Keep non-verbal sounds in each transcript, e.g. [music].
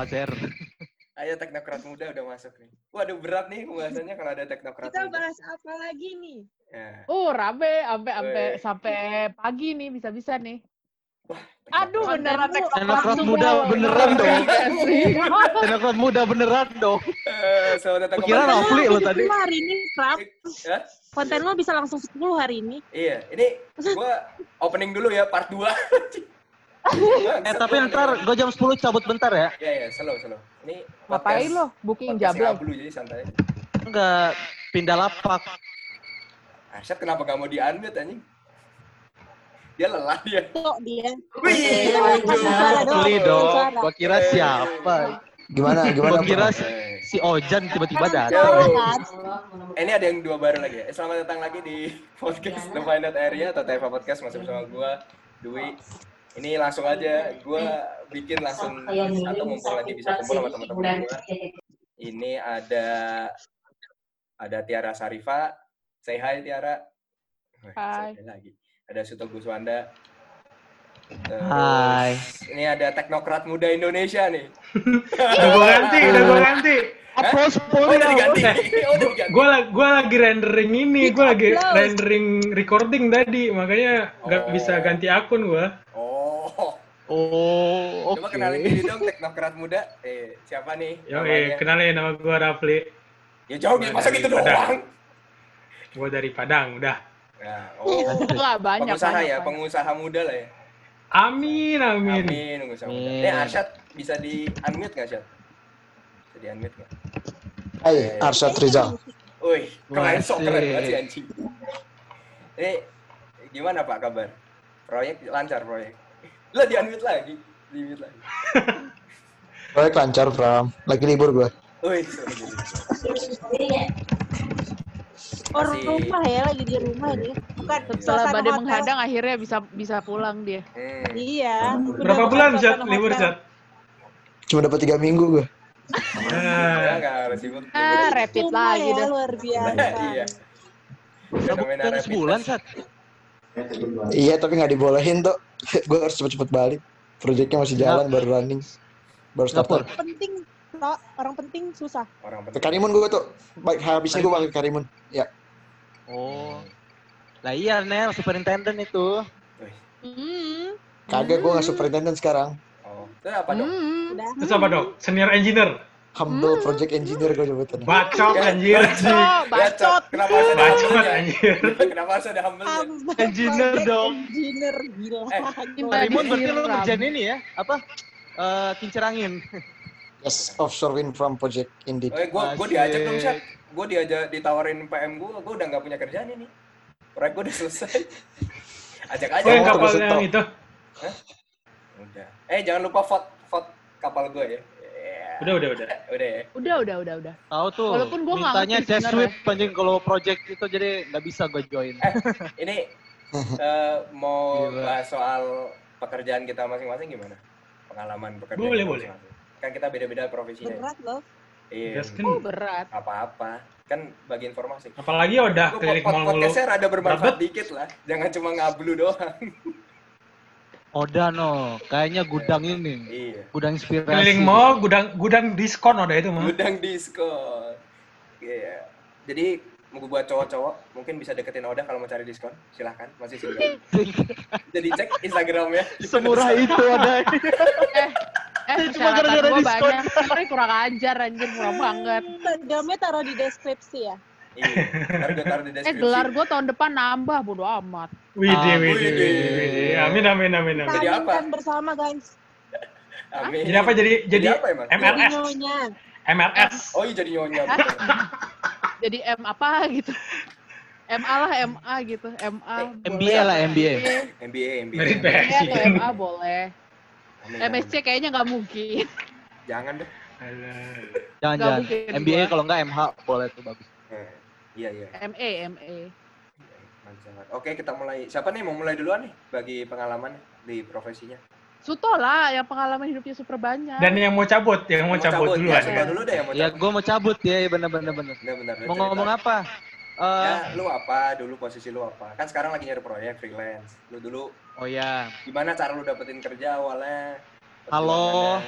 Rafli Afazer. Ayo teknokrat muda udah masuk nih. Waduh berat nih pembahasannya kalau ada teknokrat Kita muda. bahas apa lagi nih? Ya. Oh, rame sampai sampai sampai pagi nih bisa-bisa nih. teknokrat. Aduh beneran Teknokrat muda beneran dong. Iya. Teknokrat muda beneran dong. Eh, kira. Rafli lo tadi. 10 hari ini, Prap. Ya? Konten lo bisa langsung 10 hari ini. Iya, ini gua opening dulu ya part 2. [laughs] Eh tapi ntar gue jam 10 cabut bentar ya. Ya ya, slow slow. Ini Ngapain lo? Booking. Ablu jadi santai. Enggak pindah lapak. Arsyad kenapa gak mau di-unmute anjing? Dia lelah dia. Tuh dia. Wih, Kita waduh. kasih suara doang. Beli dong. Gua kira siapa? Gimana? Gimana? Gua kira si, Eh, si Ojan tiba-tiba datang. kan? Ini ada yang dua baru lagi ya. Eh, Selamat datang lagi di [laughs] podcast The Final Area atau TV Podcast masih bersama gua Dwi. Ini langsung aja gua bikin langsung atau mumpung lagi bisa kumpul sama teman-teman gua. Ini ada ada Tiara Sarifa. Say hi Tiara. Hai. hi lagi. Ada Suto Guswanda. Terus, Hai. Ini ada teknokrat muda Indonesia nih. [laughs] Udah gue ganti, udah gue ganti. Applause Oh, udah you. diganti. [laughs] Oh, udah diganti. Gue gua lagi rendering ini, gue lagi Applause. rendering recording tadi, makanya nggak Oh. bisa ganti akun gue. Oh. Oh, Coba oke. kenalin diri dong teknokrat muda. Eh, siapa nih? Yo, eh, kenalin nama gue Rafli. Ya jauh gitu, masa gitu Padang. doang? Gue dari Padang, udah. Nah, oh. Enggak banyak. pengusaha banyak, ya, banyak. pengusaha muda lah ya. Amin, amin. Amin, pengusaha muda. Amin. Eh, Arsyad bisa di unmute nggak, Arsyad? Bisa di unmute nggak? Hai, Arsyad Rizal. Wih, keren sok keren banget sih anjing. Ini gimana Pak kabar? Proyek lancar proyek. Lah di unmute lagi, di mute lagi. [laughs] Proyek lancar, Pram. Lagi libur gue. Wih. Orang Masih- rumah ya, lagi di rumah nih. Bukan Setelah badai hotel. menghadang akhirnya bisa bisa pulang dia. Hmm. Iya. Berapa bulan, Zat? Libur. Zat? Cuma dapat tiga minggu gue. Nah, nggak harus sibuk. Ah, rapid lagi ya, dah. luar biasa. [laughs] Iya. Bukan rapid sebulan. Sat. Iya, tapi nggak dibolehin tuh. [laughs] gue harus cepet-cepet balik. Proyeknya masih jalan, baru running. Baru start. Penting, Tok. orang penting susah. Orang penting. Karimun gue tuh. Baik, habisnya gue balik ke Karimun. Ya. Oh. Lah iya, Nel, superintendent itu. Hmm. Kagak, gue nggak superintendent sekarang. Oh, itu apa dong? Udah. terus apa dok? Senior engineer. Humble project engineer gue sebutannya. Bacot, Ya, anjir. Bacot, bacot. Kenapa harus ada Bacot, anjir. Kenapa harus ada humble Hamba Engineer dong. Engineer gila. Eh. Karimun berarti lu Disiram. ngerjain ini ya? Apa? Eh kincir angin. Yes, offshore wind farm project indeed. Eh, gua gua Asik. diajak dong, Syat. Gua diajak ditawarin PM gua, gua udah nggak punya kerjaan ini. Proyek gua udah selesai. [laughs] Ajak aja. Oh, yang kapal yang itu. itu. Udah. Eh, jangan lupa vote vote kapal gua ya. Iya. Udah, udah, udah. [laughs] Udah ya. Udah, udah, udah, udah. Tahu tuh. Walaupun gua nggak mintanya sebenarnya. sweep anjing kalau project itu jadi nggak bisa gue join. Eh, [laughs] ini [laughs] eh, mau Gila. bahas soal pekerjaan kita masing-masing gimana? Pengalaman pekerjaan Boleh, boleh. Kan kita beda-beda profesinya. Berat loh. Iya. Gaskin. Oh, berat. Apa-apa. Kan bagi informasi. Apalagi udah keliling pod- mall mulu. podcastnya rada bermanfaat dikit lah. Jangan cuma ngablu doang. Oda no, kayaknya gudang ini. iya. Gudang inspirasi. Keliling mall, gudang gudang diskon udah itu mah. Gudang diskon. Iya. Jadi mau buat cowok-cowok mungkin bisa deketin Oda kalau mau cari diskon. Silahkan, masih single. [laughs] Jadi cek Instagramnya. Semurah itu ada. [laughs] Eh, eh, Cuma gara-gara diskon. banyak. Kurang ajar anjir, murah banget. Instagramnya taruh di deskripsi ya. Iya. Ntar gue taruh di Eh, deskripsi. gelar gua tahun depan nambah, bodo amat. Widih, Ah, widih, widih. widih, widih. Amin, amin, amin, amin. Jadi apa? Aminkan bersama guys. [laughs] Amin. Jadi apa? Jadi jadi apa emang? Jadi MLS, nyonya. MLS. Oh iya jadi nyonya. [laughs] Jadi M apa gitu. MA lah, MA gitu. MA. MBA lah, MBA. MBA, MBA. MBA. MA boleh. MSc kayaknya nggak mungkin. Jangan deh. Alah. Jangan-jangan. mungkin MBA kalau nggak MH boleh tuh bagus. Eh, Iya, iya. MA, MA. Mantap. Oke, kita mulai. Siapa nih mau mulai duluan nih bagi pengalaman di profesinya? Suto lah yang pengalaman hidupnya super banyak. Dan yang mau cabut, yang mau cabut duluan. Ya, coba dulu deh yang mau Ya cabut. gue mau cabut ya, bener-bener bener. Benar-benar. Mau ngomong apa? Eh, Ya, lu apa? Dulu posisi lu apa? Kan sekarang lagi nyari proyek freelance. Lu dulu oh ya, gimana cara lu dapetin kerja awalnya? Halo.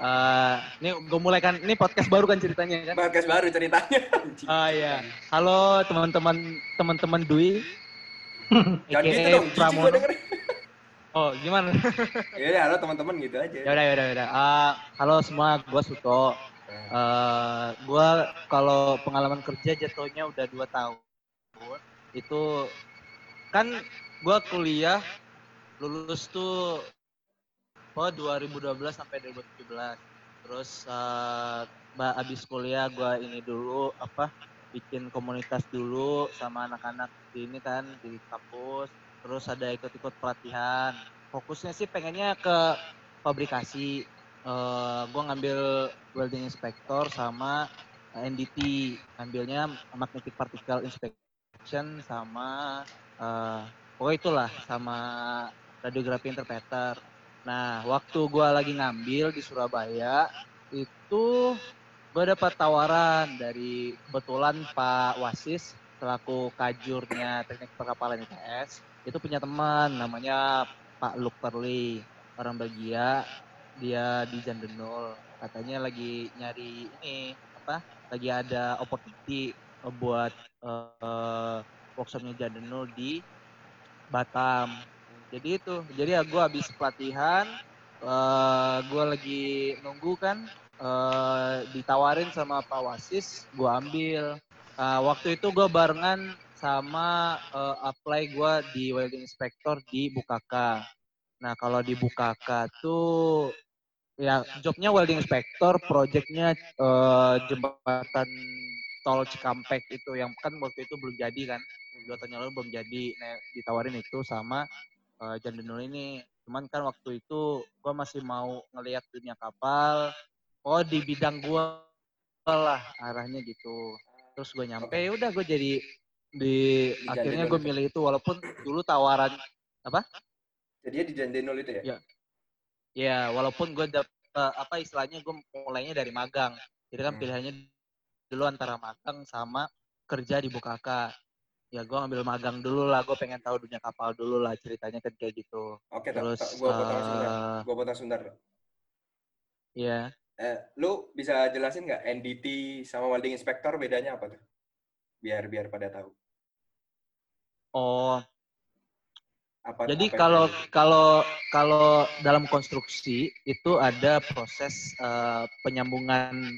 Eh, ini gue mulai kan, ini podcast baru kan ceritanya kan? Podcast baru ceritanya. Ah iya. Halo teman-teman teman-teman Dwi. Jangan gitu dong, Pramono. Oh, gimana? Ya udah, halo teman-teman gitu aja. ya udah, ya udah, ya udah. Ah, halo semua, gua Suto. Eh, gua kalau pengalaman kerja jatuhnya udah dua tahun. Itu kan gua kuliah lulus tuh oh 2012 sampai 2017. Terus ba- abis kuliah gua ini dulu apa bikin komunitas dulu sama anak-anak di ini kan di kampus. Terus ada ikut-ikut pelatihan. Fokusnya sih pengennya ke fabrikasi. Eh gua ngambil welding inspector sama NDT ngambilnya magnetic particle inspection sama eh pokoknya itulah sama radiografi interpreter. Nah, waktu gua lagi ngambil di Surabaya itu gua dapat tawaran dari kebetulan Pak Wasis selaku kajurnya teknik perkapalan ITS itu punya teman namanya Pak Luke Perli orang Belgia. Dia di Jandenol katanya lagi nyari ini apa lagi ada opportunity buat eh, workshopnya Jandenol di Batam jadi itu jadi ya gue habis pelatihan eh gue lagi nunggu kan eh ditawarin sama Pak Wasis gue ambil. Eh, waktu itu gue barengan sama eh, apply gue di welding inspector di Bukaka. Nah kalau di Bukaka tuh ya jobnya welding inspector projectnya eh, jembatan tol Cikampek itu yang kan waktu itu belum jadi kan dua tahun lalu belum jadi. Nah, ditawarin itu sama uh, Jandenul ini. Cuman kan waktu itu gua masih mau ngelihat dunia kapal. Oh di bidang gua lah arahnya gitu. Terus gue nyampe ya udah gue jadi di Di akhirnya gue milih itu walaupun dulu tawaran Jadi di Jandenol itu ya? Ya. ya walaupun gue dap, apa istilahnya gue mulainya dari magang. Jadi kan Hmm. pilihannya dulu antara magang sama kerja di Bukaka ya gue ngambil magang dulu lah gue pengen tahu dunia kapal dulu lah ceritanya kan kayak gitu Oke, terus Terus, gua potong sebentar. eh, potong sebentar. ya Eh, lu bisa jelasin nggak NDT sama welding inspector bedanya apa tuh? Biar biar pada tahu. oh Apa jadi apa kalau kalau kalau dalam konstruksi itu ada proses eh, penyambungan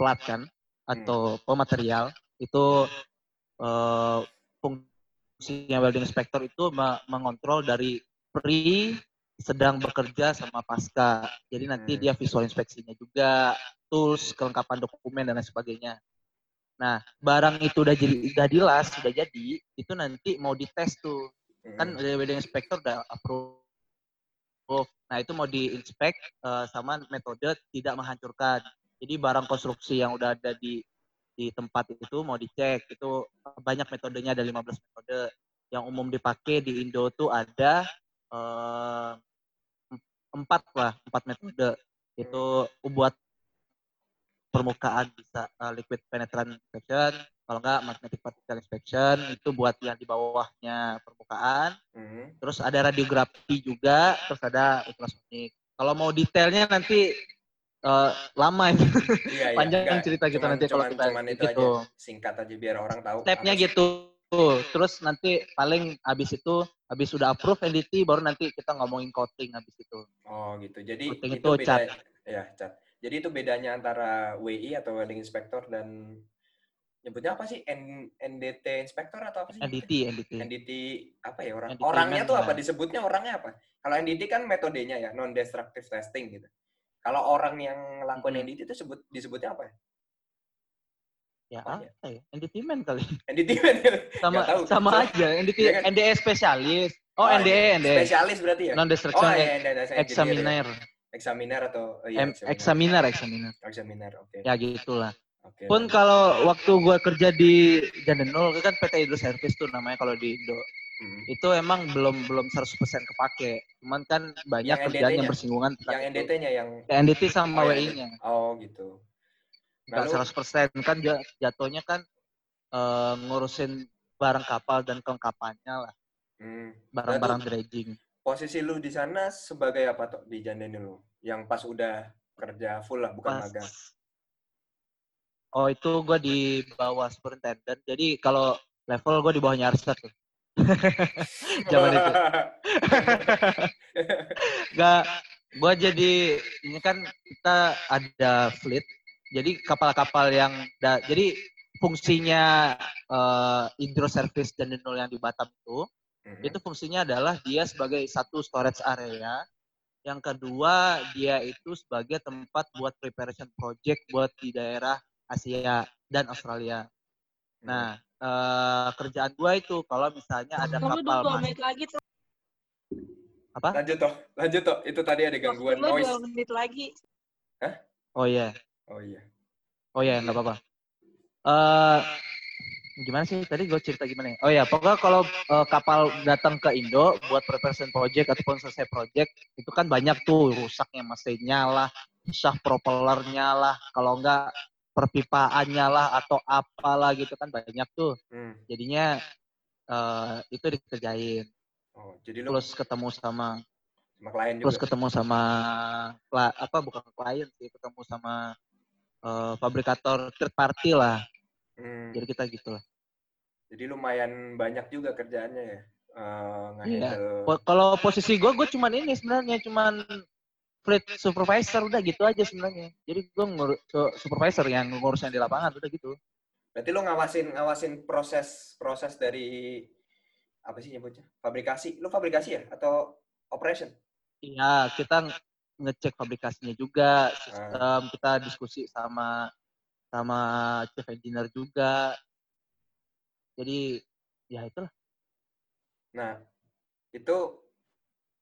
plat kan atau pematerial itu eh, fungsinya welding inspector itu me- mengontrol dari pre sedang bekerja sama pasca. Jadi nanti Hmm. dia visual inspeksinya juga, tools, kelengkapan dokumen dan lain sebagainya. Nah, barang itu udah jadi udah dilas, sudah jadi, itu nanti mau dites tuh. Kan dari welding inspector udah approve. Nah, itu mau diinspek eh, sama metode tidak menghancurkan. Jadi barang konstruksi yang udah ada di di tempat itu mau dicek. Itu banyak metodenya ada 15 metode. Yang umum dipakai di Indo tuh ada eh, em- empat lah, empat metode. Itu buat permukaan bisa eh, liquid penetrant inspection, kalau enggak magnetic particle inspection itu buat yang di bawahnya permukaan. Mm. Terus ada radiografi juga, terus ada ultrasonik. Kalau mau detailnya nanti eh, lama itu. Iya, iya. Panjang Nggak, cerita kita cuman- nanti kalau cuman- kita cuman itu gitu. aja. Singkat aja biar orang tahu. Stepnya gitu. Terus nanti paling habis itu habis sudah approve NDT baru nanti kita ngomongin coating habis itu. Oh gitu. Jadi Coating itu, itu beda cat. ya cat. Jadi itu bedanya antara WI atau welding inspector dan nyebutnya apa sih? N NDT inspector atau apa sih? NDT, NDT. NDT apa ya orang NDT orangnya tuh apa disebutnya orangnya apa kalau NDT kan metodenya ya non destructive testing gitu kalau orang yang ngelakuin Mhm. NDT itu sebut disebutnya apa ya Ya Apa ya? ya? NDT man kali. NDT kan [laughs] Sama tahu. sama aja. NDT Iya kan? NDE spesialis. Oh, Oh, NDE, NDE. spesialis berarti ya Non oh destruction ya NDT examiner. examiner atau oh, Em- examiner, examiner. examiner oke Ya gitulah. oke Pun kalau waktu gua kerja di Jandenul kan PT Hydro Service tuh namanya kalau di Indo. Hmm. Itu emang belum belum 100% kepake. Cuman kan banyak Yang kerjaan yang bersinggungan yang. NDT-nya yang Ya, NDT sama Oh, yang WI-nya. oh gitu Enggak Lalu- 100% kan ja- jatuhnya kan eh, ngurusin barang kapal dan kelengkapannya lah, Hmm. barang-barang dredging. posisi lu di sana sebagai apa tuh di Jandenul lu yang pas udah kerja full lah, bukan pas magang. oh itu gue di bawah superintendent jadi kalau level gue di bawahnya Arsyad tuh [laughs] zaman itu [laughs] Gak, gue jadi ini kan kita ada fleet, jadi kapal-kapal yang da, jadi fungsinya eh, hydro service dan Denul yang di Batam itu, Mhm. itu fungsinya adalah dia sebagai satu storage area, yang kedua dia itu sebagai tempat buat preparation project buat di daerah Asia dan Australia. Nah, eh, kerjaan gua itu kalau misalnya ada Tunggu kapal dua menit lagi tuh. apa? Lanjut toh, lanjut toh. Itu tadi ada gangguan Waktu lu noise. dua menit lagi. Oh iya. Oh iya. Oh ya, nggak apa-apa. Eh gimana sih tadi gue cerita gimana ya? Oh ya, pokoknya kalau eh, kapal datang ke Indo buat preparation project ataupun selesai project, itu kan banyak tuh rusaknya mesinnya lah, shaft propellernya lah, kalau enggak perpipaannya lah atau apalah gitu kan banyak tuh. Hmm. Jadinya eh itu dikerjain. Oh, jadi lu Terus ketemu sama sama klien juga. terus ketemu sama apa bukan klien sih, ketemu sama eh, fabrikator third party lah. Hmm. Jadi kita gitu lah. Jadi lumayan banyak juga kerjaannya ya. Eh, Iya. Kalau posisi gue, gue cuman ini sebenarnya cuman fleet supervisor udah gitu aja sebenarnya. Jadi gue ngur su- supervisor yang ngurus yang di lapangan udah gitu. Berarti lu ngawasin ngawasin proses proses dari apa sih nyebutnya? Fabrikasi. Lu fabrikasi ya atau operation? Iya, kita nge- ngecek fabrikasinya juga, sistem kita diskusi sama sama chief engineer juga. Jadi ya itulah. Nah, itu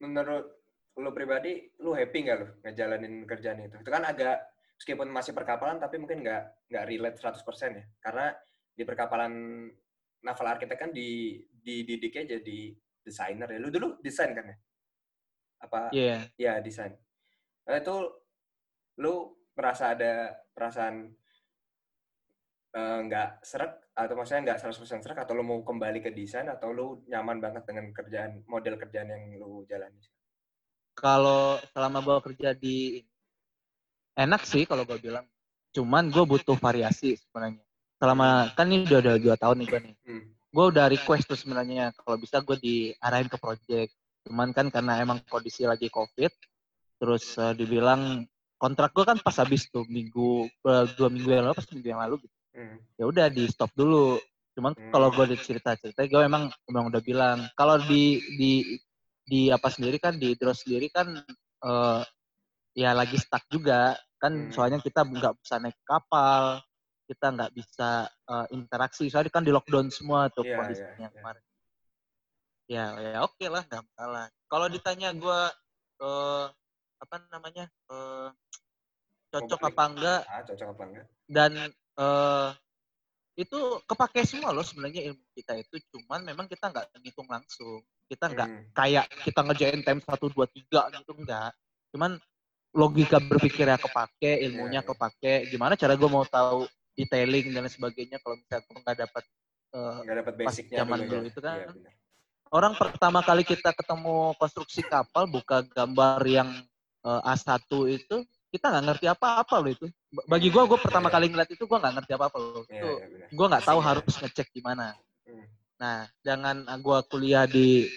menurut lu pribadi, lu happy nggak lu ngejalanin kerjaan itu? Itu kan agak, meskipun masih perkapalan, tapi mungkin nggak nggak relate 100% ya. Karena di perkapalan naval architect kan di dididiknya jadi desainer ya. Lu dulu desain kan ya? Apa? Iya. Ya, desain. Nah, itu lu merasa ada perasaan eh, nggak serak atau maksudnya nggak 100% serak atau lu mau kembali ke desain atau lu nyaman banget dengan kerjaan model kerjaan yang lu jalani? Kalau selama gue kerja di enak sih kalau gue bilang. Cuman gue butuh variasi sebenarnya. Selama kan ini udah udah dua tahun nih gue nih. Hmm. gue udah request tuh sebenarnya kalau bisa gue diarahin ke project cuman kan karena emang kondisi lagi covid terus eh, dibilang kontrak gue kan pas habis tuh minggu eh, dua minggu yang lalu pas minggu yang lalu gitu Hmm. ya udah di stop dulu cuman Hmm. kalau gue cerita cerita gue emang emang udah bilang kalau di di di apa sendiri kan di Hydro sendiri kan eh, ya lagi stuck juga kan Hmm. soalnya kita nggak bisa naik kapal kita nggak bisa eh, interaksi soalnya kan di lockdown semua tuh Iya, kondisinya iya, iya. kemarin ya ya oke lah nggak masalah kalau ditanya gue eh, apa namanya eh, cocok balik. apa enggak Ah, cocok apa enggak? dan eh itu kepake semua loh sebenarnya ilmu kita itu cuman memang kita nggak ngitung langsung kita nggak Hmm. kayak kita ngerjain time satu dua tiga gitu enggak cuman logika berpikirnya kepake ilmunya Iya, iya. kepake gimana cara gue mau tahu detailing dan sebagainya kalau misalnya gue nggak dapat eh, Nggak dapat basicnya zaman dulu, ya. itu kan Iya, benar. orang pertama kali kita ketemu konstruksi kapal buka gambar yang eh, A1 itu kita nggak ngerti apa-apa loh itu bagi gue gue pertama Iya. kali ngeliat itu gue nggak ngerti apa-apa loh Iya, itu iya, benar. gue nggak tahu harus ngecek gimana. Nah, dengan gue kuliah di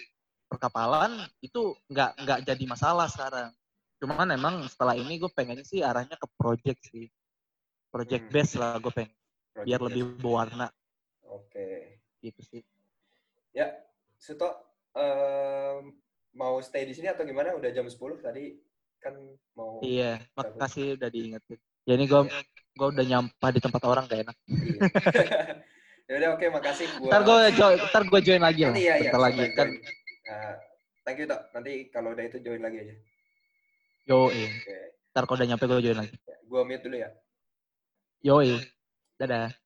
perkapalan itu nggak nggak jadi masalah sekarang. Cuman emang setelah ini gue pengennya sih arahnya ke project sih, project Hmm. base lah gue pengen Project biar base. lebih berwarna Oke. gitu sih. Ya, Suto em, mau stay di sini atau gimana? Udah jam 10 tadi kan mau Iya, makasih udah diingetin. Ya ini gue gue udah nyampah di tempat orang gak enak. Iya. [laughs] ya udah oke makasih gua Ntar gue join, ntar gue join lagi lah. Nanti ya, ya, Bentar lagi kan. Nah, thank you, Tok. Nanti kalau udah itu join lagi aja. Yo, iya. Oke. Ntar kalau udah nyampe gue join lagi. Ya, gua mute dulu ya. Yo, Dadah.